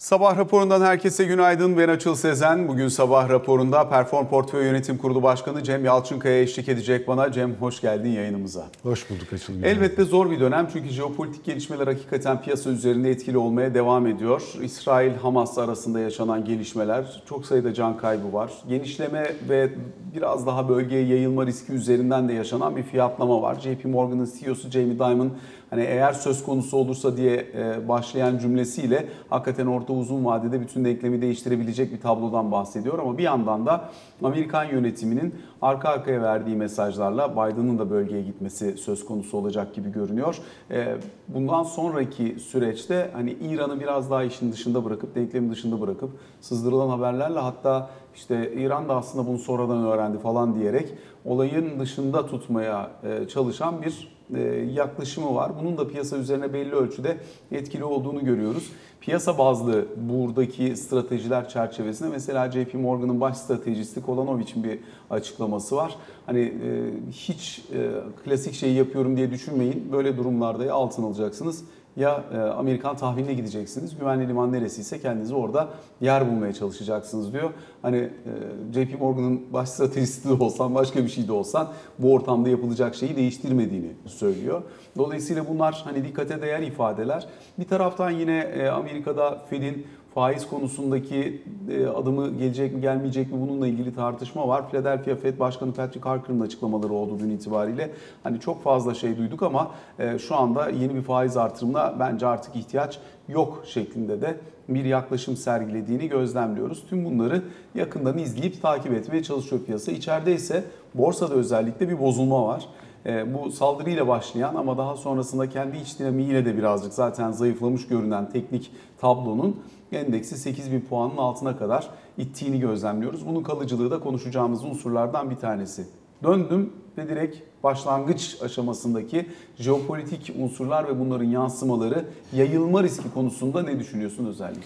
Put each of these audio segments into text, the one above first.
Sabah raporundan herkese günaydın. Ben Açıl Sezen. Bugün sabah raporunda Perform Portföy Yönetim Kurulu Başkanı Cem Yalçınkaya eşlik edecek bana. Cem hoş geldin yayınımıza. Hoş bulduk Açıl. Elbette zor bir dönem çünkü jeopolitik gelişmeler hakikaten piyasa üzerinde etkili olmaya devam ediyor. İsrail-Hamas arasında yaşanan gelişmeler, çok sayıda can kaybı var. Genişleme ve biraz daha bölgeye yayılma riski üzerinden de yaşanan bir fiyatlama var. JP Morgan'ın CEO'su Jamie Dimon hani eğer söz konusu olursa diye e, başlayan cümlesiyle hakikaten orta uzun vadede bütün denklemi değiştirebilecek bir tablodan bahsediyor ama bir yandan da Amerikan yönetiminin arka arkaya verdiği mesajlarla Biden'ın da bölgeye gitmesi söz konusu olacak gibi görünüyor. E, bundan sonraki süreçte hani İran'ı biraz daha işin dışında bırakıp denklemin dışında bırakıp sızdırılan haberlerle hatta işte İran da aslında bunu sonradan öğrendi falan diyerek olayın dışında tutmaya e, çalışan bir yaklaşımı var. Bunun da piyasa üzerine belli ölçüde etkili olduğunu görüyoruz. Piyasa bazlı buradaki stratejiler çerçevesinde mesela JP Morgan'ın baş stratejisti Kolanovic'in bir açıklaması var. Hani e, hiç e, klasik şeyi yapıyorum diye düşünmeyin. Böyle durumlarda altın alacaksınız ya e, Amerikan tahviline gideceksiniz. Güvenli liman neresiyse kendinizi orada yer bulmaya çalışacaksınız diyor. Hani e, JP Morgan'ın baş stratejisti de olsan başka bir şey de olsan bu ortamda yapılacak şeyi değiştirmediğini söylüyor. Dolayısıyla bunlar hani dikkate değer ifadeler. Bir taraftan yine e, Amerika'da Fed'in faiz konusundaki e, adımı gelecek mi gelmeyecek mi bununla ilgili tartışma var. Philadelphia Fed Başkanı Patrick Harker'ın açıklamaları oldu dün itibariyle. Hani çok fazla şey duyduk ama e, şu anda yeni bir faiz artırımına bence artık ihtiyaç yok şeklinde de bir yaklaşım sergilediğini gözlemliyoruz. Tüm bunları yakından izleyip takip etmeye çalışıyor piyasa. İçeride ise borsada özellikle bir bozulma var. E, bu saldırıyla başlayan ama daha sonrasında kendi iç dinamiğiyle de birazcık zaten zayıflamış görünen teknik tablonun endeksi 8000 puanın altına kadar ittiğini gözlemliyoruz. Bunun kalıcılığı da konuşacağımız unsurlardan bir tanesi. Döndüm ve direkt başlangıç aşamasındaki jeopolitik unsurlar ve bunların yansımaları yayılma riski konusunda ne düşünüyorsun özellikle?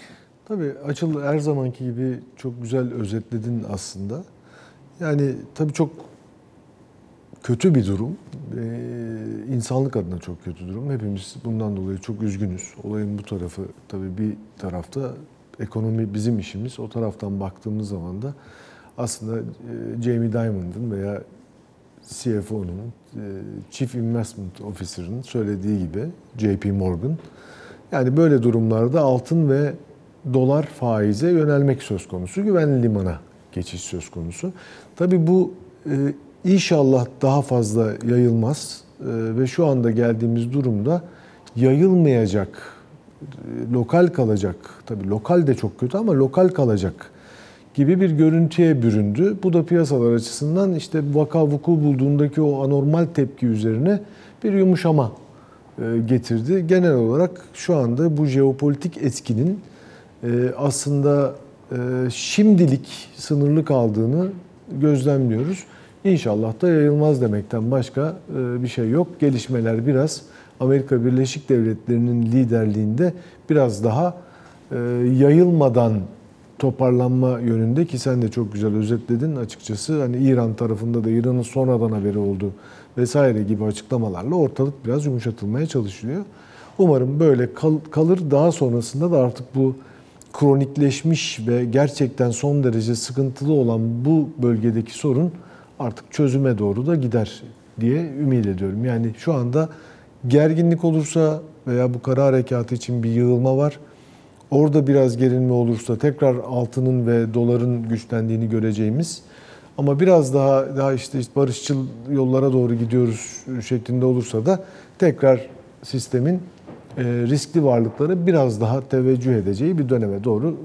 Tabii Açıl her zamanki gibi çok güzel özetledin aslında. Yani tabii çok kötü bir durum. Ee, insanlık adına çok kötü durum. Hepimiz bundan dolayı çok üzgünüz. Olayın bu tarafı tabii bir tarafta ekonomi bizim işimiz. O taraftan baktığımız zaman da aslında e, Jamie Dimon'ın veya CFO'nun, e, Chief Investment Officer'ın söylediği gibi JP Morgan yani böyle durumlarda altın ve dolar faize yönelmek söz konusu. Güvenli limana geçiş söz konusu. Tabii bu e, inşallah daha fazla yayılmaz e, ve şu anda geldiğimiz durumda yayılmayacak, lokal kalacak. Tabii lokal de çok kötü ama lokal kalacak gibi bir görüntüye büründü. Bu da piyasalar açısından işte vaka vuku bulduğundaki o anormal tepki üzerine bir yumuşama e, getirdi. Genel olarak şu anda bu jeopolitik etkinin e, aslında e, şimdilik sınırlı kaldığını gözlemliyoruz. İnşallah da yayılmaz demekten başka bir şey yok. Gelişmeler biraz Amerika Birleşik Devletleri'nin liderliğinde biraz daha yayılmadan toparlanma yönünde ki sen de çok güzel özetledin açıkçası. Hani İran tarafında da İran'ın sonradan haberi oldu vesaire gibi açıklamalarla ortalık biraz yumuşatılmaya çalışılıyor. Umarım böyle kal, kalır. Daha sonrasında da artık bu kronikleşmiş ve gerçekten son derece sıkıntılı olan bu bölgedeki sorun artık çözüme doğru da gider diye ümit ediyorum. Yani şu anda gerginlik olursa veya bu kara harekatı için bir yığılma var. Orada biraz gerilme olursa tekrar altının ve doların güçlendiğini göreceğimiz ama biraz daha daha işte barışçıl yollara doğru gidiyoruz şeklinde olursa da tekrar sistemin riskli varlıkları biraz daha teveccüh edeceği bir döneme doğru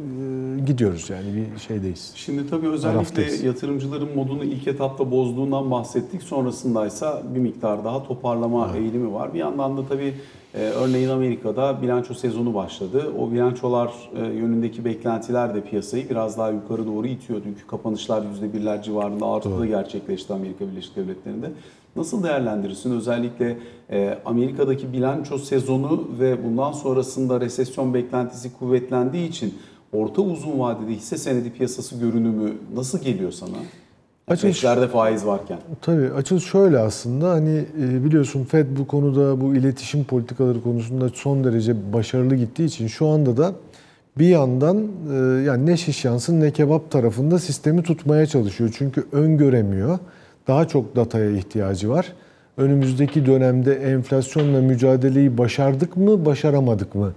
gidiyoruz yani bir şeydeyiz. Şimdi tabii özellikle Taraftayız. yatırımcıların modunu ilk etapta bozduğundan bahsettik. Sonrasındaysa bir miktar daha toparlama evet. eğilimi var. Bir yandan da tabii e, örneğin Amerika'da bilanço sezonu başladı. O bilançolar e, yönündeki beklentiler de piyasayı biraz daha yukarı doğru itiyor. Çünkü kapanışlar %1'ler civarında artıda gerçekleşti Amerika Birleşik Devletleri'nde. Nasıl değerlendirirsin? Özellikle e, Amerika'daki bilanço sezonu ve bundan sonrasında resesyon beklentisi kuvvetlendiği için orta uzun vadede hisse senedi piyasası görünümü nasıl geliyor sana? Açılış, faiz varken. Tabii açılış şöyle aslında hani biliyorsun Fed bu konuda bu iletişim politikaları konusunda son derece başarılı gittiği için şu anda da bir yandan e, yani ne şiş yansın ne kebap tarafında sistemi tutmaya çalışıyor. Çünkü öngöremiyor. Daha çok dataya ihtiyacı var. Önümüzdeki dönemde enflasyonla mücadeleyi başardık mı, başaramadık mı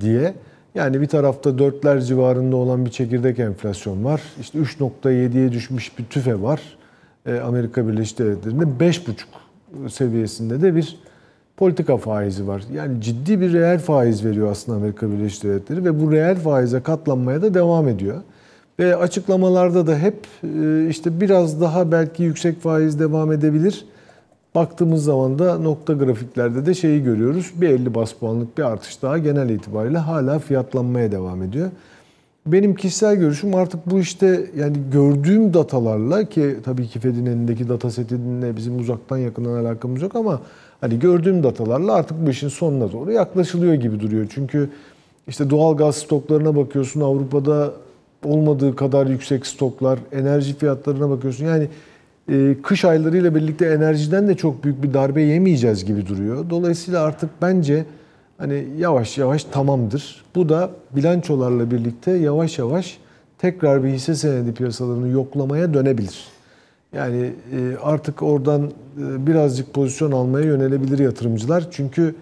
diye. Yani bir tarafta dörtler civarında olan bir çekirdek enflasyon var. İşte 3.7'ye düşmüş bir tüfe var. E, Amerika Birleşik Devletleri'nde 5.5 seviyesinde de bir politika faizi var. Yani ciddi bir reel faiz veriyor aslında Amerika Birleşik Devletleri ve bu reel faize katlanmaya da devam ediyor. Ve açıklamalarda da hep e, işte biraz daha belki yüksek faiz devam edebilir. Baktığımız zaman da nokta grafiklerde de şeyi görüyoruz. Bir 50 bas puanlık bir artış daha genel itibariyle hala fiyatlanmaya devam ediyor. Benim kişisel görüşüm artık bu işte yani gördüğüm datalarla ki tabii ki Fed'in elindeki data setinle bizim uzaktan yakından alakamız yok ama hani gördüğüm datalarla artık bu işin sonuna doğru yaklaşılıyor gibi duruyor. Çünkü işte doğal gaz stoklarına bakıyorsun Avrupa'da olmadığı kadar yüksek stoklar, enerji fiyatlarına bakıyorsun. Yani kış aylarıyla birlikte enerjiden de çok büyük bir darbe yemeyeceğiz gibi duruyor. Dolayısıyla artık bence hani yavaş yavaş tamamdır. Bu da bilançolarla birlikte yavaş yavaş tekrar bir hisse senedi piyasalarını yoklamaya dönebilir. Yani e, artık oradan e, birazcık pozisyon almaya yönelebilir yatırımcılar. Çünkü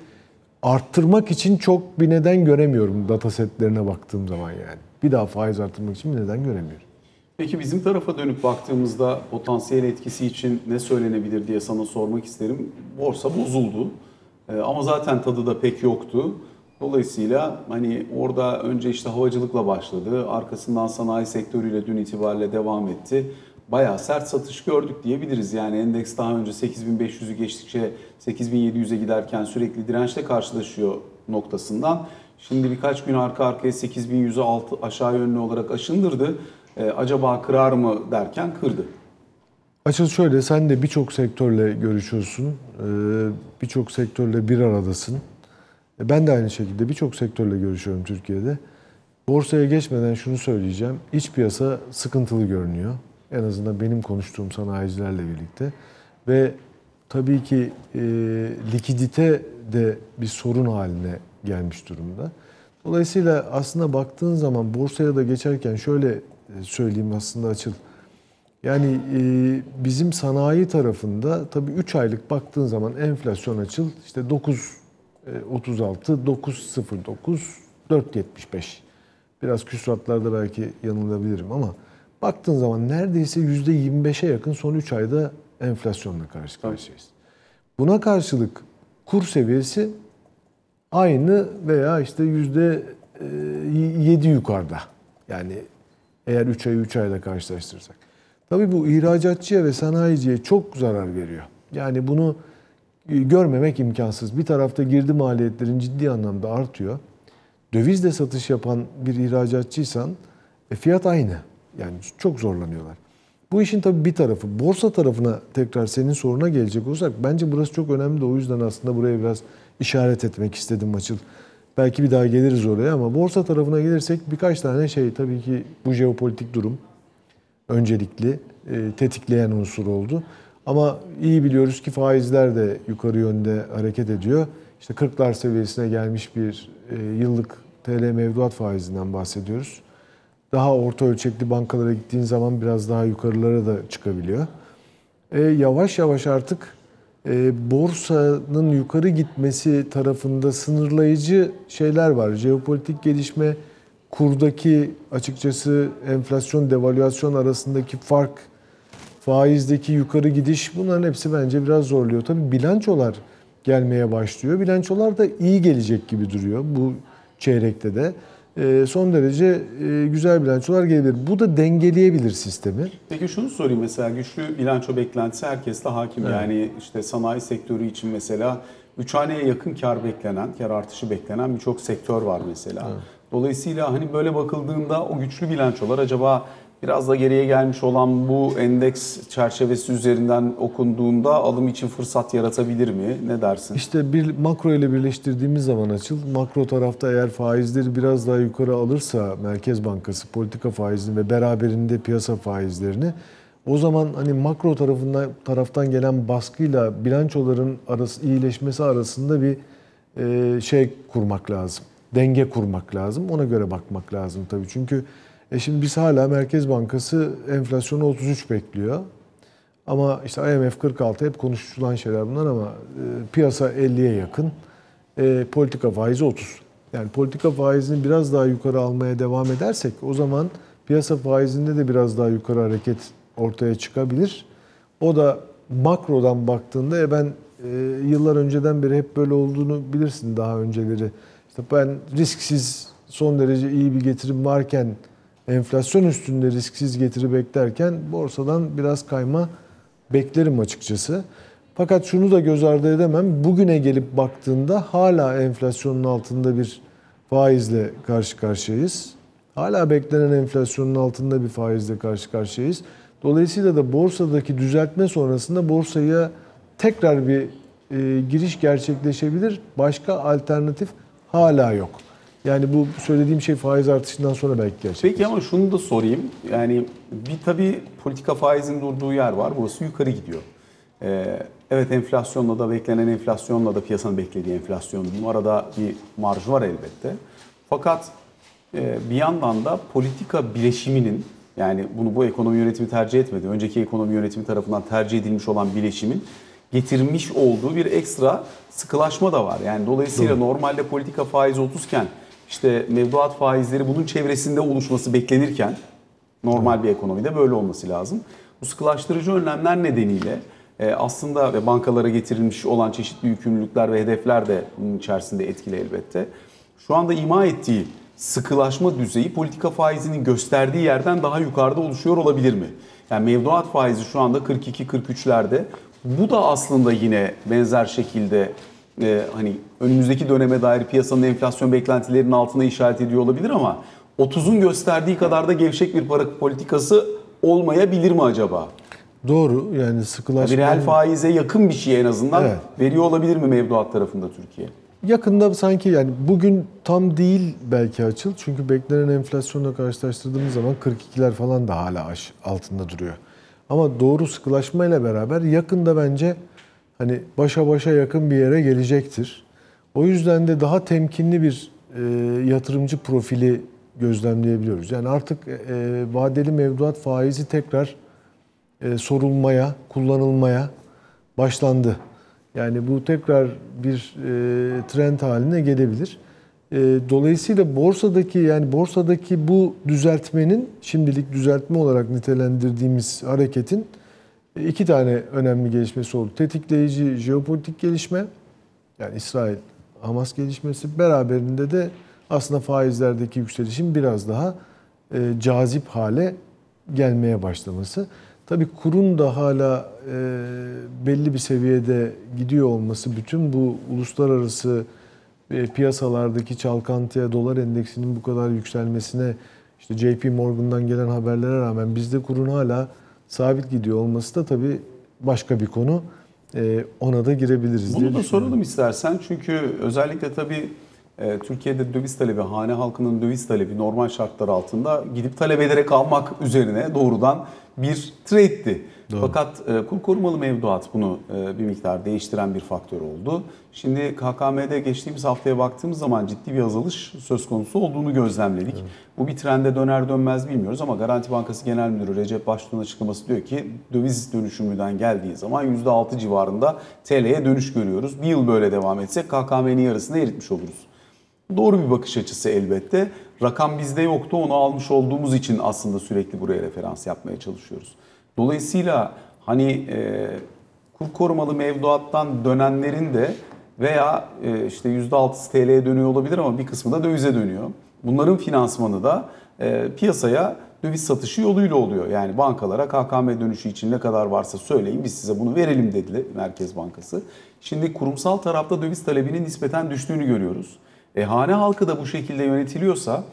arttırmak için çok bir neden göremiyorum data setlerine baktığım zaman yani. Bir daha faiz arttırmak için bir neden göremiyorum. Peki bizim tarafa dönüp baktığımızda potansiyel etkisi için ne söylenebilir diye sana sormak isterim. Borsa bozuldu Ee, ama zaten tadı da pek yoktu. Dolayısıyla hani orada önce işte havacılıkla başladı, arkasından sanayi sektörüyle dün itibariyle devam etti. Bayağı sert satış gördük diyebiliriz. Yani endeks daha önce 8500'ü geçtikçe 8700'e giderken sürekli dirençle karşılaşıyor noktasından. Şimdi birkaç gün arka arkaya 8100'ü altı aşağı yönlü olarak aşındırdı. Ee, acaba kırar mı derken kırdı. Açıl şöyle, sen de birçok sektörle görüşüyorsun. Ee, Birçok sektörle bir aradasın. E, Ben de aynı şekilde birçok sektörle görüşüyorum Türkiye'de. Borsaya geçmeden şunu söyleyeceğim. İç piyasa sıkıntılı görünüyor. En azından benim konuştuğum sanayicilerle birlikte. Ve tabii ki e, likidite de bir sorun haline gelmiş durumda. Dolayısıyla aslında baktığın zaman borsaya da geçerken şöyle e, söyleyeyim aslında açıl. Yani e, bizim sanayi tarafında tabii 3 aylık baktığın zaman enflasyon açıl işte 9 e, 36, 9.09, 4.75. Biraz küsuratlarda belki yanılabilirim ama baktığın zaman neredeyse %25'e yakın son 3 ayda enflasyonla karşı karşıyayız. Buna karşılık kur seviyesi aynı veya işte yüzde e, yedi yukarıda. Yani eğer 3 ayı 3 ayda karşılaştırırsak. Tabii bu ihracatçıya ve sanayiciye çok zarar veriyor. Yani bunu e, görmemek imkansız. Bir tarafta girdi maliyetlerin ciddi anlamda artıyor. Dövizle satış yapan bir ihracatçıysan e, fiyat aynı. Yani çok zorlanıyorlar. Bu işin tabii bir tarafı. Borsa tarafına tekrar senin soruna gelecek olursak bence burası çok önemli de o yüzden aslında buraya biraz işaret etmek istedim Açıl. Belki bir daha geliriz oraya ama borsa tarafına gelirsek birkaç tane şey tabii ki bu jeopolitik durum öncelikli e, tetikleyen unsur oldu. Ama iyi biliyoruz ki faizler de yukarı yönde hareket ediyor. İşte 40'lar seviyesine gelmiş bir e, yıllık TL mevduat faizinden bahsediyoruz. Daha orta ölçekli bankalara gittiğin zaman biraz daha yukarılara da çıkabiliyor. E, yavaş yavaş artık borsanın yukarı gitmesi tarafında sınırlayıcı şeyler var. Jeopolitik gelişme, kurdaki açıkçası enflasyon devalüasyon arasındaki fark, faizdeki yukarı gidiş bunların hepsi bence biraz zorluyor. Tabii bilançolar gelmeye başlıyor. Bilançolar da iyi gelecek gibi duruyor bu çeyrekte de. E, son derece e, güzel bilançolar gelebilir. Bu da dengeleyebilir sistemi. Peki şunu sorayım mesela güçlü bilanço beklentisi herkeste hakim. Evet. Yani işte sanayi sektörü için mesela 3 haneye yakın kar beklenen, kar artışı beklenen birçok sektör var mesela. Dolayısıyla hani böyle bakıldığında o güçlü bilançolar acaba biraz da geriye gelmiş olan bu endeks çerçevesi üzerinden okunduğunda alım için fırsat yaratabilir mi? Ne dersin? İşte bir makro ile birleştirdiğimiz zaman açıl makro tarafta eğer faizleri biraz daha yukarı alırsa Merkez Bankası politika faizini ve beraberinde piyasa faizlerini o zaman hani makro tarafından taraftan gelen baskıyla bilançoların arası iyileşmesi arasında bir e, şey kurmak lazım. denge kurmak lazım. Ona göre bakmak lazım tabii. Çünkü e şimdi biz hala Merkez Bankası enflasyonu 33 bekliyor. Ama işte IMF 46 hep konuşulan şeyler bunlar ama e, piyasa 50'ye yakın. E, politika faizi 30. Yani politika faizini biraz daha yukarı almaya devam edersek o zaman piyasa faizinde de biraz daha yukarı hareket ortaya çıkabilir. O da makrodan baktığında e ben e, yıllar önceden beri hep böyle olduğunu bilirsin daha önceleri. İşte ben risksiz son derece iyi bir getirim varken enflasyon üstünde risksiz getiri beklerken borsadan biraz kayma beklerim açıkçası. Fakat şunu da göz ardı edemem. Bugüne gelip baktığında hala enflasyonun altında bir faizle karşı karşıyayız. Hala beklenen enflasyonun altında bir faizle karşı karşıyayız. Dolayısıyla da borsadaki düzeltme sonrasında borsaya tekrar bir e, giriş gerçekleşebilir. Başka alternatif hala yok. Yani bu söylediğim şey faiz artışından sonra belki gerçekleşir. Peki ama şunu da sorayım. Yani bir tabii politika faizin durduğu yer var. Burası yukarı gidiyor. Ee, evet enflasyonla da beklenen enflasyonla da piyasanın beklediği enflasyon diyeyim. Arada bir marj var elbette. Fakat e, bir yandan da politika bileşiminin yani bunu bu ekonomi yönetimi tercih etmedi. Önceki ekonomi yönetimi tarafından tercih edilmiş olan bileşimin getirmiş olduğu bir ekstra sıkılaşma da var. Yani dolayısıyla normalde politika faizi 30 iken işte mevduat faizleri bunun çevresinde oluşması beklenirken normal bir ekonomide böyle olması lazım. Bu sıkılaştırıcı önlemler nedeniyle e, aslında ve bankalara getirilmiş olan çeşitli yükümlülükler ve hedefler de bunun içerisinde etkili elbette. Şu anda ima ettiği sıkılaşma düzeyi politika faizinin gösterdiği yerden daha yukarıda oluşuyor olabilir mi? Yani mevduat faizi şu anda 42-43'lerde. Bu da aslında yine benzer şekilde e, hani önümüzdeki döneme dair piyasanın enflasyon beklentilerinin altına işaret ediyor olabilir ama 30'un gösterdiği kadar da gevşek bir para politikası olmayabilir mi acaba? Doğru yani sıkılaşma... Bir reel faize yakın bir şey en azından Evet. veriyor olabilir mi mevduat tarafında Türkiye? Yakında sanki yani bugün tam değil belki açıl. Çünkü beklenen enflasyonla karşılaştırdığımız zaman 42'ler falan da hala altında duruyor. Ama doğru sıkılaşmayla beraber yakında bence hani başa başa yakın bir yere gelecektir. O yüzden de daha temkinli bir e, yatırımcı profili gözlemleyebiliyoruz. Yani artık e, vadeli mevduat faizi tekrar e, sorulmaya, kullanılmaya başlandı. Yani bu tekrar bir e, trend haline gelebilir. E, dolayısıyla borsadaki yani borsadaki bu düzeltmenin şimdilik düzeltme olarak nitelendirdiğimiz hareketin e, iki tane önemli gelişmesi oldu. Tetikleyici jeopolitik gelişme yani İsrail Hamas gelişmesi beraberinde de aslında faizlerdeki yükselişin biraz daha e, cazip hale gelmeye başlaması. Tabii kurun da hala e, belli bir seviyede gidiyor olması bütün bu uluslararası e, piyasalardaki çalkantıya, dolar endeksinin bu kadar yükselmesine işte JP Morgan'dan gelen haberlere rağmen bizde kurun hala sabit gidiyor olması da tabii başka bir konu. E, ona da girebiliriz diye Bunu da düşünüyorum. soralım istersen çünkü özellikle tabii e, Türkiye'de döviz talebi, hane halkının döviz talebi normal şartlar altında gidip talep ederek almak üzerine doğrudan bir trade'ti. Doğru. Fakat e, kur korumalı mevduat bunu e, bir miktar değiştiren bir faktör oldu. Şimdi KKM'de geçtiğimiz haftaya baktığımız zaman ciddi bir azalış söz konusu olduğunu gözlemledik. Bu bir trende döner dönmez bilmiyoruz ama Garanti Bankası Genel Müdürü Recep Baştuğ'un açıklaması diyor ki döviz dönüşümünden geldiği zaman %6 civarında TL'ye dönüş görüyoruz. Bir yıl böyle devam etsek KKM'nin yarısını eritmiş oluruz. Doğru bir bakış açısı elbette. Rakam bizde yoktu. Onu almış olduğumuz için aslında sürekli buraya referans yapmaya çalışıyoruz. Dolayısıyla hani e, kur korumalı mevduattan dönenlerin de veya e, işte %6'sı TL'ye dönüyor olabilir ama bir kısmı da dövize dönüyor. Bunların finansmanı da e, piyasaya döviz satışı yoluyla oluyor. Yani bankalara KKM dönüşü için ne kadar varsa söyleyin biz size bunu verelim dedi Merkez Bankası. Şimdi kurumsal tarafta döviz talebinin nispeten düştüğünü görüyoruz. E, hane halkı da bu şekilde yönetiliyorsa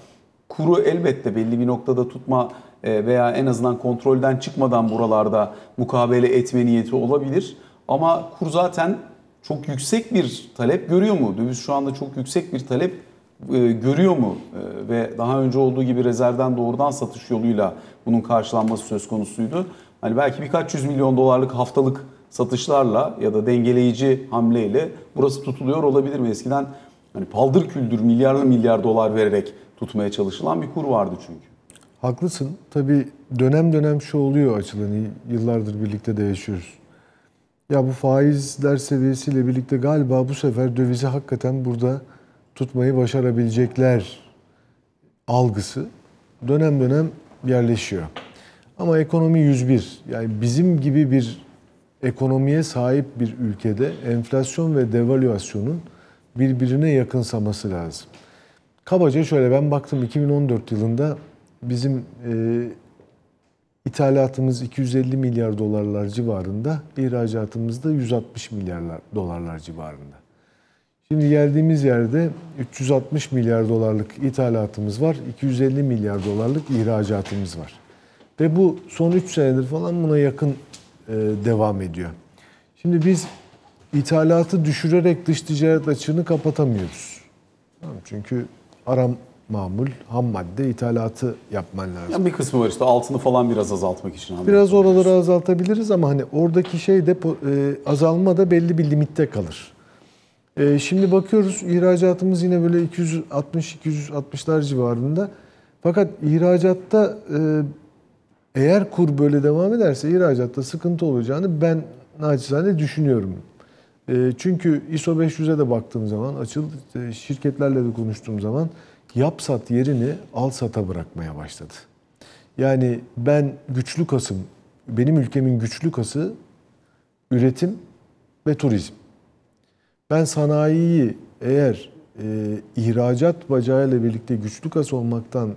kuru elbette belli bir noktada tutma veya en azından kontrolden çıkmadan buralarda mukabele etme niyeti olabilir. Ama kur zaten çok yüksek bir talep görüyor mu? Döviz şu anda çok yüksek bir talep e, görüyor mu? E, ve daha önce olduğu gibi rezervden doğrudan satış yoluyla bunun karşılanması söz konusuydu. Hani belki birkaç yüz milyon dolarlık haftalık satışlarla ya da dengeleyici hamleyle burası tutuluyor olabilir mi? Eskiden Hani paldır küldür milyarlı milyar dolar vererek tutmaya çalışılan bir kur vardı çünkü. Haklısın. Tabii dönem dönem şu oluyor açılan yıllardır birlikte de yaşıyoruz. Ya bu faizler seviyesiyle birlikte galiba bu sefer dövizi hakikaten burada tutmayı başarabilecekler algısı dönem dönem yerleşiyor. Ama ekonomi 101. Yani bizim gibi bir ekonomiye sahip bir ülkede enflasyon ve devalüasyonun birbirine yakınsaması lazım. Kabaca şöyle ben baktım 2014 yılında bizim e, ithalatımız 250 milyar dolarlar civarında, ihracatımız da 160 milyar dolarlar civarında. Şimdi geldiğimiz yerde 360 milyar dolarlık ithalatımız var, 250 milyar dolarlık ihracatımız var. Ve bu son 3 senedir falan buna yakın e, devam ediyor. Şimdi biz ithalatı düşürerek dış ticaret açığını kapatamıyoruz. Çünkü aram mamul, ham madde ithalatı yapman lazım. Yani bir kısmı var işte altını falan biraz azaltmak için. Biraz oraları azaltabiliriz ama hani oradaki şey de e, azalma da belli bir limitte kalır. E, şimdi bakıyoruz ihracatımız yine böyle 260-260'lar civarında. Fakat ihracatta e, eğer kur böyle devam ederse ihracatta sıkıntı olacağını ben naçizane düşünüyorum. Çünkü ISO 500'e de baktığım zaman, açıl şirketlerle de konuştuğum zaman yap sat yerini al sata bırakmaya başladı. Yani ben güçlü kasım, benim ülkemin güçlü kası üretim ve turizm. Ben sanayiyi eğer e, ihracat bacağıyla birlikte güçlü kas olmaktan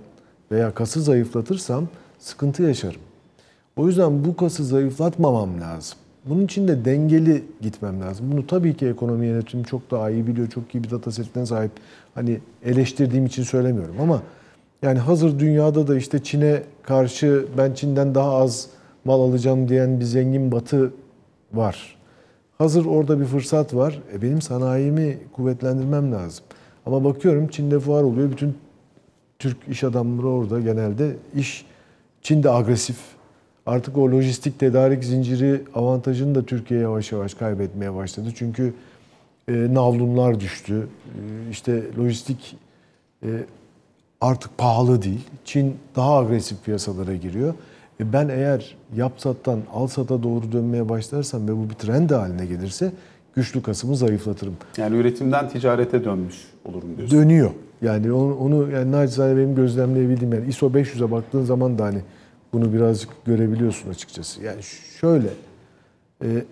veya kası zayıflatırsam sıkıntı yaşarım. O yüzden bu kası zayıflatmamam lazım. Bunun için de dengeli gitmem lazım. Bunu tabii ki ekonomi yönetimi çok daha iyi biliyor, çok iyi bir data setine sahip. Hani eleştirdiğim için söylemiyorum ama yani hazır dünyada da işte Çin'e karşı ben Çin'den daha az mal alacağım diyen bir zengin batı var. Hazır orada bir fırsat var. E benim sanayimi kuvvetlendirmem lazım. Ama bakıyorum Çin'de fuar oluyor. Bütün Türk iş adamları orada genelde iş Çin'de agresif. Artık o lojistik tedarik zinciri avantajını da Türkiye yavaş yavaş kaybetmeye başladı. Çünkü e, navlunlar düştü. E, işte lojistik e, artık pahalı değil. Çin daha agresif piyasalara giriyor. E ben eğer yap sattan al sata doğru dönmeye başlarsam ve bu bir trend haline gelirse güçlü kasımı zayıflatırım. Yani üretimden ticarete dönmüş olurum diyorsun. Dönüyor. Yani onu, onu yani nacizane benim gözlemleyebildiğim yani ISO 500'e baktığın zaman da hani bunu birazcık görebiliyorsun açıkçası. Yani şöyle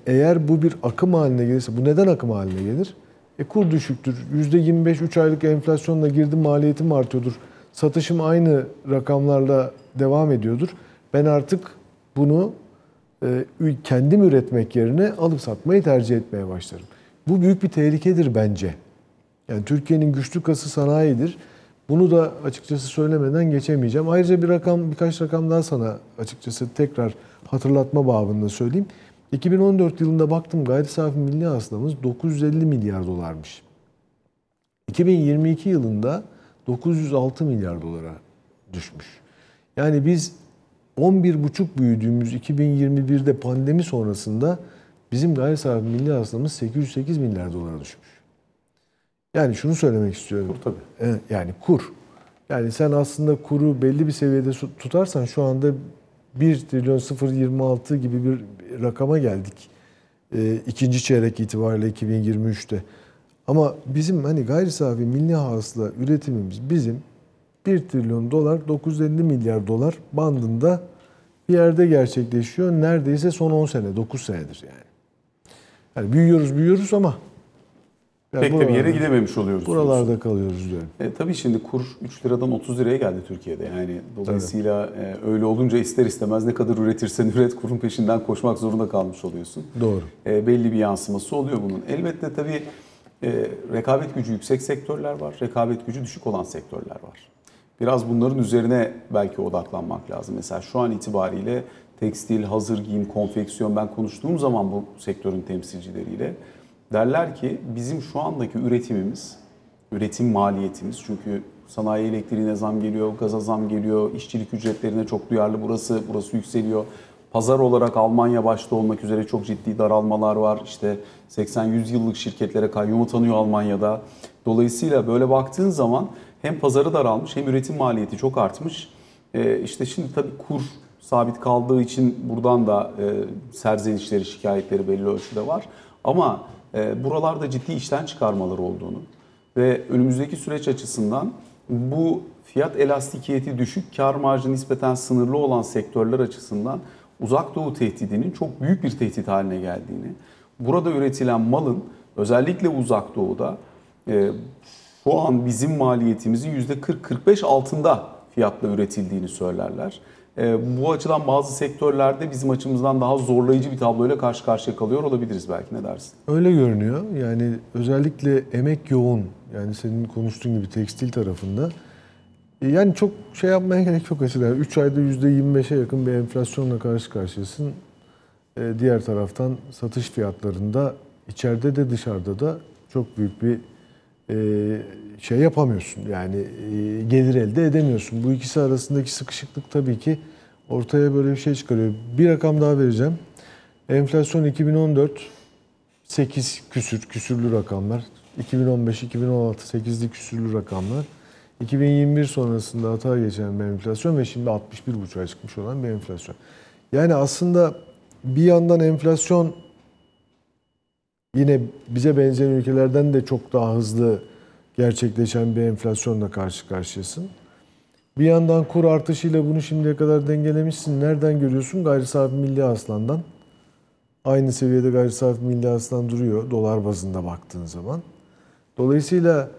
eğer bu bir akım haline gelirse bu neden akım haline gelir? E kur düşüktür. %25 3 aylık enflasyonla girdim maliyetim artıyordur. Satışım aynı rakamlarla devam ediyordur. Ben artık bunu e, kendim üretmek yerine alıp satmayı tercih etmeye başlarım. Bu büyük bir tehlikedir bence. Yani Türkiye'nin güçlü kası sanayidir. Bunu da açıkçası söylemeden geçemeyeceğim. Ayrıca bir rakam, birkaç rakam daha sana açıkçası tekrar hatırlatma babında söyleyeyim. 2014 yılında baktım gayri safi milli hasılamız 950 milyar dolarmış. 2022 yılında 906 milyar dolara düşmüş. Yani biz 11,5 büyüdüğümüz 2021'de pandemi sonrasında bizim gayri safi milli hasılamız 808 milyar dolara düşmüş. Yani şunu söylemek istiyorum. Kur tabii. Evet, Yani kur. Yani sen aslında kuru belli bir seviyede tutarsan şu anda 1 trilyon 026 gibi bir rakama geldik. Ee, ikinci çeyrek itibariyle 2023'te. Ama bizim hani gayri safi milli hasıla üretimimiz bizim 1 trilyon dolar 950 milyar dolar bandında bir yerde gerçekleşiyor. Neredeyse son 10 sene, 9 senedir yani. Yani büyüyoruz büyüyoruz ama yani Pek de bir yere gidememiş oluyoruz. Buralarda kalıyoruz diyorum. E, tabii şimdi kur 3 liradan 30 liraya geldi Türkiye'de. Yani dolayısıyla e, öyle olunca ister istemez ne kadar üretirsen üret kurun peşinden koşmak zorunda kalmış oluyorsun. Doğru. E, belli bir yansıması oluyor bunun. Elbette tabii e, rekabet gücü yüksek sektörler var, rekabet gücü düşük olan sektörler var. Biraz bunların üzerine belki odaklanmak lazım. Mesela şu an itibariyle tekstil, hazır giyim, konfeksiyon ben konuştuğum zaman bu sektörün temsilcileriyle derler ki bizim şu andaki üretimimiz, üretim maliyetimiz çünkü sanayi elektriğine zam geliyor, gaza zam geliyor, işçilik ücretlerine çok duyarlı burası, burası yükseliyor. Pazar olarak Almanya başta olmak üzere çok ciddi daralmalar var. İşte 80-100 yıllık şirketlere kayyum atanıyor Almanya'da. Dolayısıyla böyle baktığın zaman hem pazarı daralmış hem üretim maliyeti çok artmış. Ee, işte şimdi tabii kur sabit kaldığı için buradan da e, serzenişleri, şikayetleri belli ölçüde var. Ama buralarda ciddi işten çıkarmalar olduğunu ve önümüzdeki süreç açısından bu fiyat elastikiyeti düşük, kar marjı nispeten sınırlı olan sektörler açısından uzak doğu tehdidinin çok büyük bir tehdit haline geldiğini, burada üretilen malın özellikle uzak doğuda e, şu an bizim maliyetimizin %40-45 altında fiyatla üretildiğini söylerler. E, bu açıdan bazı sektörlerde bizim açımızdan daha zorlayıcı bir tabloyla karşı karşıya kalıyor olabiliriz belki ne dersin? Öyle görünüyor. Yani özellikle emek yoğun yani senin konuştuğun gibi tekstil tarafında e, yani çok şey yapmaya gerek yok aslında. 3 ayda %25'e yakın bir enflasyonla karşı karşıyasın. E, Diğer taraftan satış fiyatlarında içeride de dışarıda da çok büyük bir şey yapamıyorsun. Yani e, gelir elde edemiyorsun. Bu ikisi arasındaki sıkışıklık tabii ki ortaya böyle bir şey çıkarıyor. Bir rakam daha vereceğim. Enflasyon 2014 8 küsür, küsürlü rakamlar. 2015-2016 8'li küsürlü rakamlar. 2021 sonrasında hata geçen bir enflasyon ve şimdi 61,5'a çıkmış olan bir enflasyon. Yani aslında bir yandan enflasyon yine bize benzeyen ülkelerden de çok daha hızlı gerçekleşen bir enflasyonla karşı karşıyasın. Bir yandan kur artışıyla bunu şimdiye kadar dengelemişsin. Nereden görüyorsun? Gayri safi milli hasılandan. Aynı seviyede gayri safi milli hasılan duruyor dolar bazında baktığın zaman. Dolayısıyla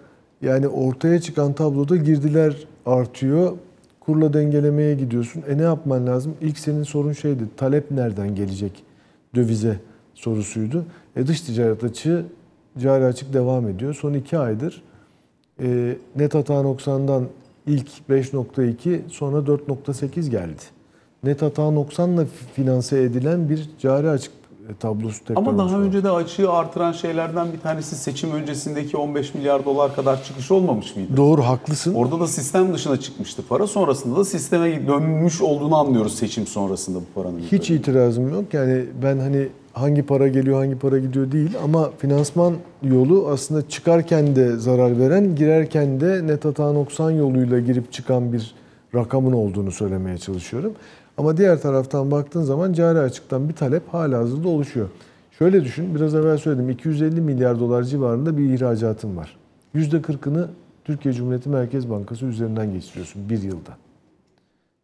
yani ortaya çıkan tabloda girdiler artıyor. Kurla dengelemeye gidiyorsun. E ne yapman lazım? İlk senin sorun şeydi. Talep nereden gelecek? Dövize sorusuydu. E dış ticaret açığı cari açık devam ediyor. Son iki aydır e, net hata 90'dan ilk 5.2 sonra 4.8 geldi. Net hata 90'la finanse edilen bir cari açık tablosu tekrar Ama daha önce de açığı artıran şeylerden bir tanesi seçim öncesindeki 15 milyar dolar kadar çıkış olmamış mıydı? Doğru haklısın. Orada da sistem dışına çıkmıştı para. Sonrasında da sisteme dönmüş olduğunu anlıyoruz seçim sonrasında bu paranın. Hiç itirazım yok. Yani ben hani hangi para geliyor hangi para gidiyor değil ama finansman yolu aslında çıkarken de zarar veren, girerken de net hata 90 yoluyla girip çıkan bir rakamın olduğunu söylemeye çalışıyorum. Ama diğer taraftan baktığın zaman cari açıktan bir talep hala hazırda oluşuyor. Şöyle düşün, biraz evvel söyledim 250 milyar dolar civarında bir ihracatın var. %40'ını Türkiye Cumhuriyeti Merkez Bankası üzerinden geçiriyorsun bir yılda.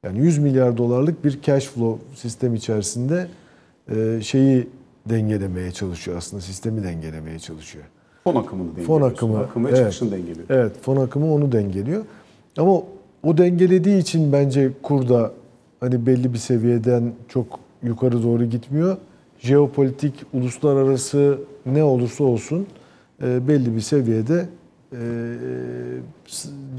Yani 100 milyar dolarlık bir cash flow sistem içerisinde e, şeyi dengelemeye çalışıyor aslında sistemi dengelemeye çalışıyor. Fon akımını dengeliyor. Fon akımı, Akım ve evet. çıkışını dengeliyor. Evet fon akımı onu dengeliyor. Ama o dengelediği için bence kur da hani belli bir seviyeden çok yukarı doğru gitmiyor. Jeopolitik, uluslararası ne olursa olsun e, belli bir seviyede e,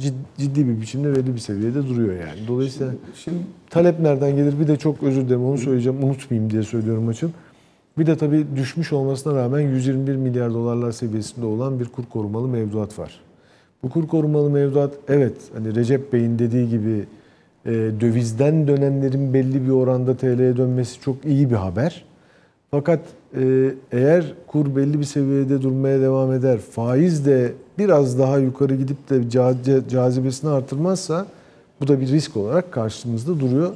cid- ciddi bir biçimde belli bir seviyede duruyor yani. Dolayısıyla Şimdi talep nereden gelir? Bir de çok özür dilerim onu söyleyeceğim. Unutmayayım diye söylüyorum açım. Bir de tabii düşmüş olmasına rağmen 121 milyar dolarlar seviyesinde olan bir kur korumalı mevduat var. Bu kur korumalı mevduat evet hani Recep Bey'in dediği gibi e, dövizden dönenlerin belli bir oranda TL'ye dönmesi çok iyi bir haber. Fakat e, eğer kur belli bir seviyede durmaya devam eder, faiz de biraz daha yukarı gidip de ca- cazibesini artırmazsa bu da bir risk olarak karşımızda duruyor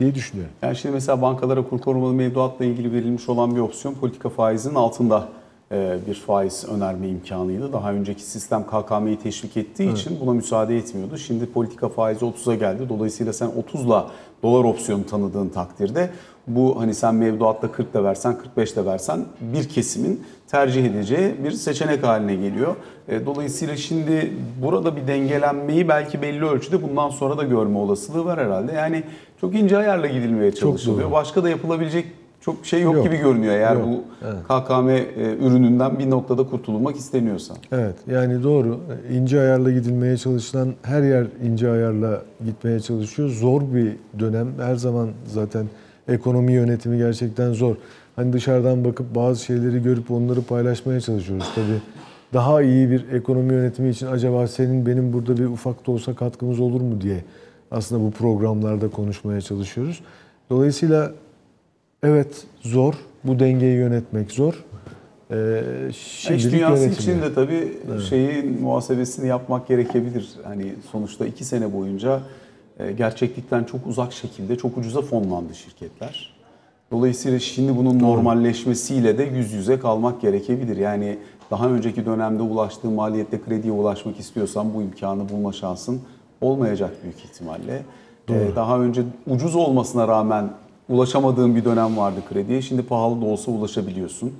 diye düşünüyorum. Yani şimdi mesela bankalara kur korumalı mevduatla ilgili verilmiş olan bir opsiyon politika faizinin altında e, bir faiz önerme imkanıydı. Daha önceki sistem KKM'yi teşvik ettiği için buna müsaade etmiyordu. Şimdi politika faizi 30'a geldi. Dolayısıyla sen 30'la dolar opsiyonu tanıdığın takdirde bu hani sen mevduatta 40 da versen 45 de versen bir kesimin tercih edeceği bir seçenek haline geliyor. E, Dolayısıyla şimdi burada bir dengelenmeyi belki belli ölçüde bundan sonra da görme olasılığı var herhalde. Yani çok ince ayarla gidilmeye çalışılıyor. Başka da yapılabilecek çok şey yok, Yok. gibi görünüyor eğer Yok. bu Evet. KKM e, ürününden bir noktada kurtulmak isteniyorsa. Evet yani doğru. İnce ayarla gidilmeye çalışılan her yer ince ayarla gitmeye çalışıyor. Zor bir dönem. Her zaman zaten ekonomi yönetimi gerçekten zor. Hani dışarıdan bakıp bazı şeyleri görüp onları paylaşmaya çalışıyoruz tabii. Daha iyi bir ekonomi yönetimi için acaba senin benim burada bir ufak da olsa katkımız olur mu diye aslında bu programlarda konuşmaya çalışıyoruz. Dolayısıyla evet zor. Bu dengeyi yönetmek zor. Ee, İş şimdilik dünyası yönetiliyor. için de tabii şeyin muhasebesini yapmak gerekebilir. Hani sonuçta iki sene boyunca e, gerçeklikten çok uzak şekilde çok ucuza fonlandı şirketler. Dolayısıyla şimdi bunun normalleşmesiyle de yüz yüze kalmak gerekebilir. Yani daha önceki dönemde ulaştığı maliyette krediye ulaşmak istiyorsan bu imkanı bulma şansın olmayacak büyük ihtimalle. Ee, daha önce ucuz olmasına rağmen ulaşamadığın bir dönem vardı krediye. Şimdi pahalı da olsa ulaşabiliyorsun.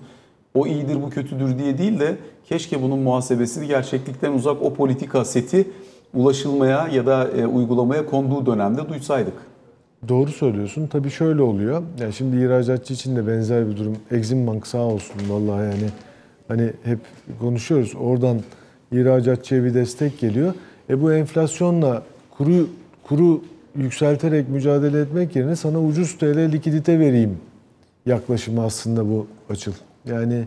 O iyidir bu kötüdür diye değil de keşke bunun muhasebesini gerçeklikten uzak o politika seti ulaşılmaya ya da e, uygulamaya konduğu dönemde duysaydık. Doğru söylüyorsun. Tabii şöyle oluyor. Yani şimdi ihracatçı için de benzer bir durum. Exim Bank sağ olsun vallahi yani hani hep konuşuyoruz. Oradan ihracatçıya bir destek geliyor. E bu enflasyonla kuru kuru yükselterek mücadele etmek yerine sana ucuz TL likidite vereyim yaklaşımı aslında bu açıl. Yani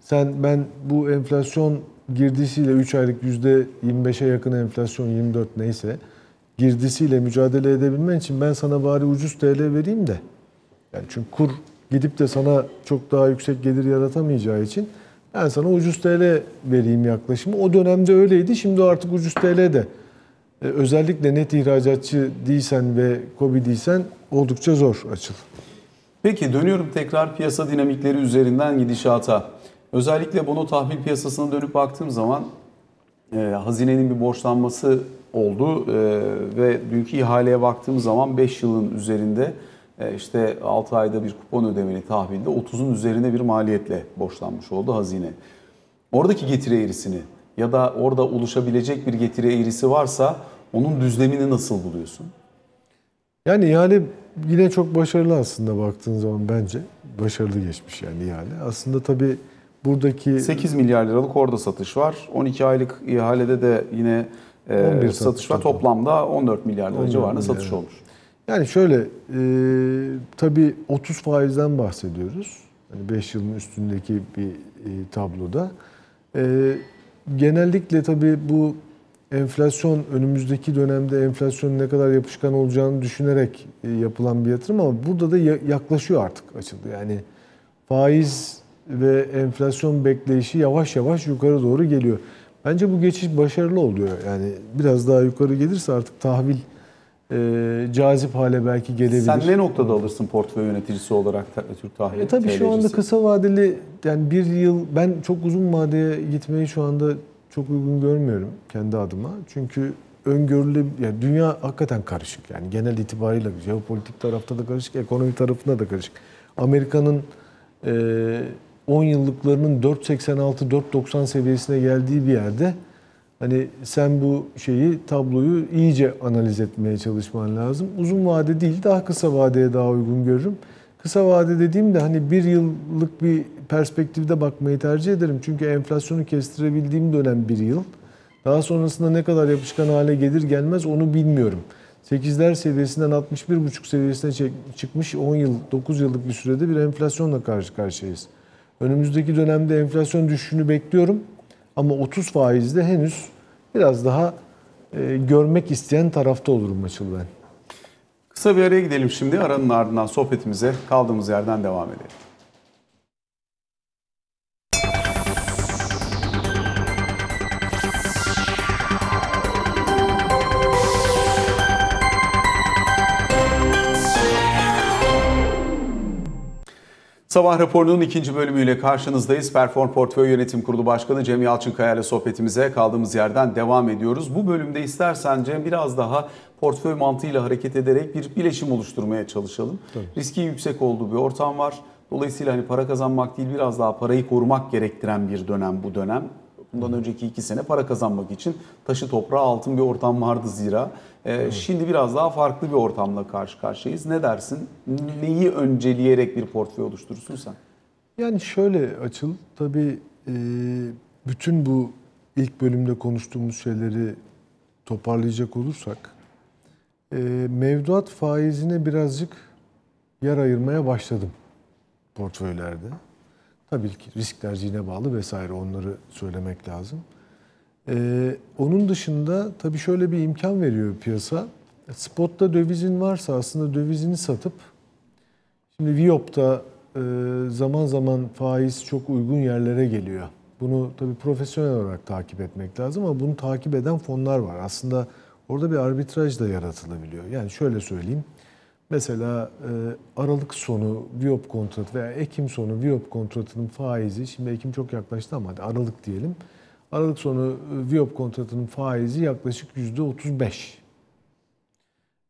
sen ben bu enflasyon girdisiyle 3 aylık %25'e yakın enflasyon 24 neyse girdisiyle mücadele edebilmen için ben sana bari ucuz TL vereyim de. Yani çünkü kur gidip de sana çok daha yüksek gelir yaratamayacağı için ben sana ucuz TL vereyim yaklaşımı. O dönemde öyleydi. Şimdi artık ucuz TL de e, özellikle net ihracatçı değilsen ve KOBİ değilsen oldukça zor açıl. Peki dönüyorum tekrar piyasa dinamikleri üzerinden gidişata. Özellikle bono tahvil piyasasına dönüp baktığım zaman e, hazinenin bir borçlanması oldu e, ve dünkü ihaleye baktığım zaman 5 yılın üzerinde e, işte 6 ayda bir kupon ödemeli tahvilde 30'un üzerine bir maliyetle borçlanmış oldu hazine. Oradaki getiri eğrisini ya da orada oluşabilecek bir getiri eğrisi varsa onun düzlemini nasıl buluyorsun? Yani ihale yine çok başarılı aslında baktığın zaman bence. Başarılı geçmiş yani ihale. Aslında tabii buradaki 8 milyar liralık orada satış var. 12 aylık ihalede de yine e, 11 satış satış var. toplam. Toplamda 14 milyar lira 14 civarında satış olmuş. Yani şöyle e, tabii 30 faizden bahsediyoruz. Hani 5 yılın üstündeki bir e, tabloda. E, genellikle tabii bu enflasyon önümüzdeki dönemde enflasyonun ne kadar yapışkan olacağını düşünerek e, yapılan bir yatırım ama burada da ya- yaklaşıyor artık açıldı. Yani faiz ve enflasyon bekleyişi yavaş yavaş yukarı doğru geliyor. Bence bu geçiş başarılı oluyor. Yani biraz daha yukarı gelirse artık tahvil e, cazip hale belki gelebilir. Sen ne noktada alırsın portföy yöneticisi olarak Türk tahvil E tabii şu anda TL'cisi? kısa vadeli yani bir yıl ben çok uzun vadeye gitmeyi şu anda çok uygun görmüyorum kendi adıma. Çünkü öngörülü yani dünya hakikaten karışık. Yani genel itibariyle jeopolitik tarafta da karışık, ekonomi tarafında da karışık. Amerika'nın e, 10 yıllıklarının 4.86-4.90 seviyesine geldiği bir yerde hani sen bu şeyi tabloyu iyice analiz etmeye çalışman lazım. Uzun vade değil daha kısa vadeye daha uygun görürüm. Kısa vade dediğimde hani bir yıllık bir perspektifte bakmayı tercih ederim. Çünkü enflasyonu kestirebildiğim dönem bir yıl. Daha sonrasında ne kadar yapışkan hale gelir gelmez onu bilmiyorum. 8'ler seviyesinden 61,5 seviyesine çıkmış 10 yıl, 9 yıllık bir sürede bir enflasyonla karşı karşıyayız. Önümüzdeki dönemde enflasyon düşüşünü bekliyorum. Ama 30 faizde henüz biraz daha e, görmek isteyen tarafta olurum açıl ben. Kısa bir araya gidelim şimdi. Aranın ardından sohbetimize kaldığımız yerden devam edelim. Sabah raporunun ikinci bölümüyle karşınızdayız. Perform Portföy Yönetim Kurulu Başkanı Cem Yalçınkaya ile sohbetimize kaldığımız yerden devam ediyoruz. Bu bölümde istersen Cem biraz daha portföy mantığıyla hareket ederek bir bileşim oluşturmaya çalışalım. Riski yüksek olduğu bir ortam var. Dolayısıyla hani para kazanmak değil biraz daha parayı korumak gerektiren bir dönem bu dönem. Bundan önceki iki sene para kazanmak için taşı toprağı altın bir ortam vardı zira. Ee, Şimdi biraz daha farklı bir ortamla karşı karşıyayız. Ne dersin? Neyi önceleyerek bir portföy oluşturursun sen? Yani şöyle açıl, tabii e, bütün bu ilk bölümde konuştuğumuz şeyleri toparlayacak olursak, e, mevduat faizine birazcık yer ayırmaya başladım portföylerde. Tabii ki risk tercihine bağlı vesaire onları söylemek lazım. E, onun dışında tabii şöyle bir imkan veriyor piyasa. Spotta dövizin varsa aslında dövizini satıp Şimdi Viyop'ta e, zaman zaman faiz çok uygun yerlere geliyor. Bunu tabii profesyonel olarak takip etmek lazım ama bunu takip eden fonlar var. Aslında orada bir arbitraj da yaratılabiliyor. Yani şöyle söyleyeyim. Mesela e, Aralık sonu Viyop kontratı veya Ekim sonu Viyop kontratının faizi, şimdi Ekim çok yaklaştı ama hadi Aralık diyelim. Aralık sonu e, Viyop kontratının faizi yaklaşık %35.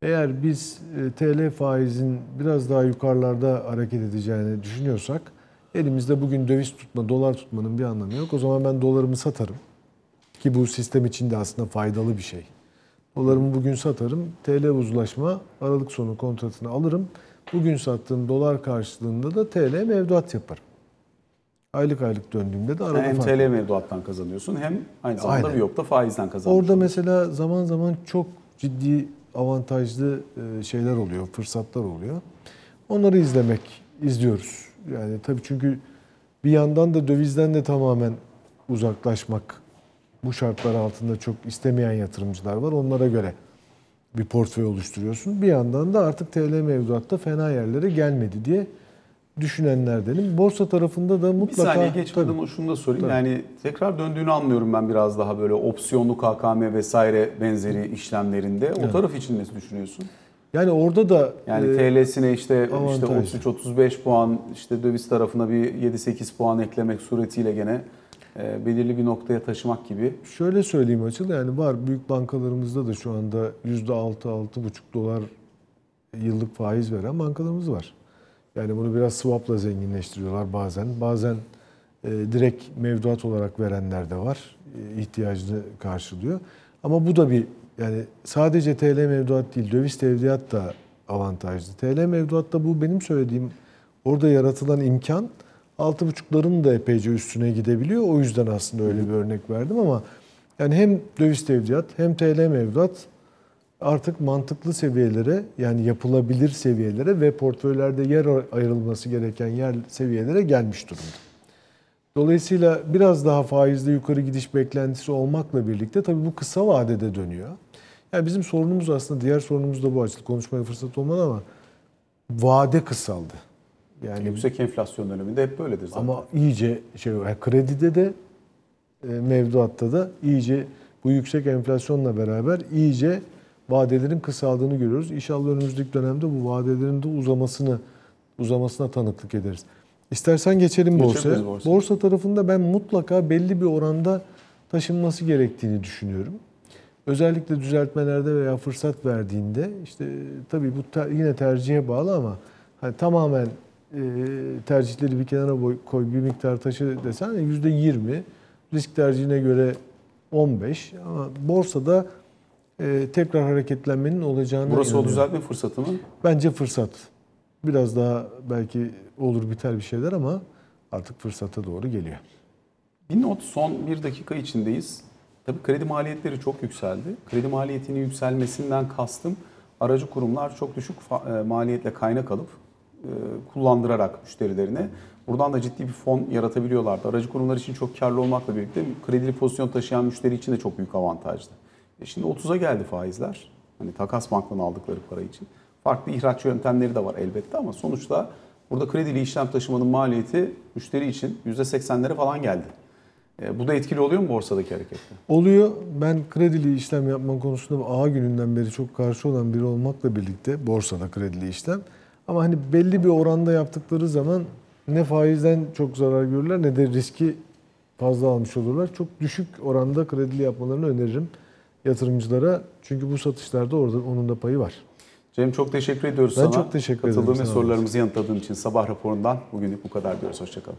Eğer biz e, TL faizin biraz daha yukarılarda hareket edeceğini düşünüyorsak elimizde bugün döviz tutma, dolar tutmanın bir anlamı yok. O zaman ben dolarımı satarım. Ki bu sistem için de aslında faydalı bir şey. Dolarımı bugün satarım. TL uzlaşma Aralık sonu kontratını alırım. Bugün sattığım dolar karşılığında da TL mevduat yaparım. Aylık aylık döndüğümde de arada hem fark TL mevduattan kazanıyorsun hem aynı zamanda Aynen. Viyop'ta faizden kazanıyorsun. Orada mesela zaman zaman çok ciddi avantajlı e, şeyler oluyor, fırsatlar oluyor. Onları izlemek, izliyoruz. Yani tabii çünkü bir yandan da dövizden de tamamen uzaklaşmak bu şartlar altında çok istemeyen yatırımcılar var. Onlara göre bir portföy oluşturuyorsun. Bir yandan da artık TL mevduatta fena yerlere gelmedi diye düşünenlerdenim. Borsa tarafında da Bir mutlaka... saniye geçmeden Tabii. şunu da sorayım. Tabii. Yani tekrar döndüğünü anlıyorum ben biraz daha böyle opsiyonlu KKM vesaire benzeri işlemlerinde. O Evet. taraf için ne düşünüyorsun? Yani orada da... Yani e, TL'sine işte işte avantaj. 33-35 puan, işte döviz tarafına bir 7-8 puan eklemek suretiyle gene belirli bir noktaya taşımak gibi. Şöyle söyleyeyim Açıl yani var büyük bankalarımızda da şu anda %6-6,5 dolar yıllık faiz veren bankalarımız var. Yani bunu biraz swapla zenginleştiriyorlar bazen. Bazen e, direkt mevduat olarak verenler de var. E, ihtiyacını karşılıyor. Ama bu da bir yani sadece TL mevduat değil döviz tevdiat da avantajlı. TL mevduatta bu benim söylediğim orada yaratılan imkan 6,5'ların da epeyce üstüne gidebiliyor. O yüzden aslında öyle bir örnek verdim ama yani hem döviz tevdiat hem TL mevduat artık mantıklı seviyelere yani yapılabilir seviyelere ve portföylerde yer ayrılması gereken yer seviyelere gelmiş durumda. Dolayısıyla biraz daha faizde yukarı gidiş beklentisi olmakla birlikte tabii bu kısa vadede dönüyor. Yani bizim sorunumuz aslında diğer sorunumuz da bu açık konuşmaya fırsat olmadı ama vade kısaldı. Yani Yüksek enflasyon döneminde hep böyledir zaten. ama iyice şey yani kredide de e, mevduatta da iyice bu yüksek enflasyonla beraber iyice vadelerin kısaldığını görüyoruz. İnşallah önümüzdeki dönemde bu vadelerin de uzamasını uzamasına tanıklık ederiz. İstersen geçelim borsaya. borsaya. Borsa tarafında ben mutlaka belli bir oranda taşınması gerektiğini düşünüyorum. Özellikle düzeltmelerde veya fırsat verdiğinde işte tabii bu ter- yine tercihe bağlı ama hani tamamen tercihleri bir kenara boy- koy bir miktar taşı desen yüzde 20 risk tercihine göre 15 ama borsada e, tekrar hareketlenmenin olacağını Burası o düzeltme fırsatı mı? Bence fırsat. Biraz daha belki olur biter bir şeyler ama artık fırsata doğru geliyor. Bir not son bir dakika içindeyiz. Tabii kredi maliyetleri çok yükseldi. Kredi maliyetinin yükselmesinden kastım aracı kurumlar çok düşük e, maliyetle kaynak alıp kullandırarak müşterilerine buradan da ciddi bir fon yaratabiliyorlardı. Aracı kurumlar için çok karlı olmakla birlikte kredili pozisyon taşıyan müşteri için de çok büyük avantajdı. E şimdi 30'a geldi faizler. Hani takas banktan aldıkları para için. Farklı ihraç yöntemleri de var elbette ama sonuçta burada kredili işlem taşımanın maliyeti müşteri için %80'lere falan geldi. E, bu da etkili oluyor mu borsadaki harekette? Oluyor. Ben kredili işlem yapma konusunda A gününden beri çok karşı olan biri olmakla birlikte borsada kredili işlem. Ama hani belli bir oranda yaptıkları zaman ne faizden çok zarar görürler ne de riski fazla almış olurlar. Çok düşük oranda kredili yapmalarını öneririm yatırımcılara. Çünkü bu satışlarda orada onun da payı var. Cem çok teşekkür ediyoruz Ben sana. çok teşekkür ederim. Katıldığın ve sorularımızı yanıtladığın için sabah raporundan bugünlük bu kadar diyoruz. Hoşçakalın.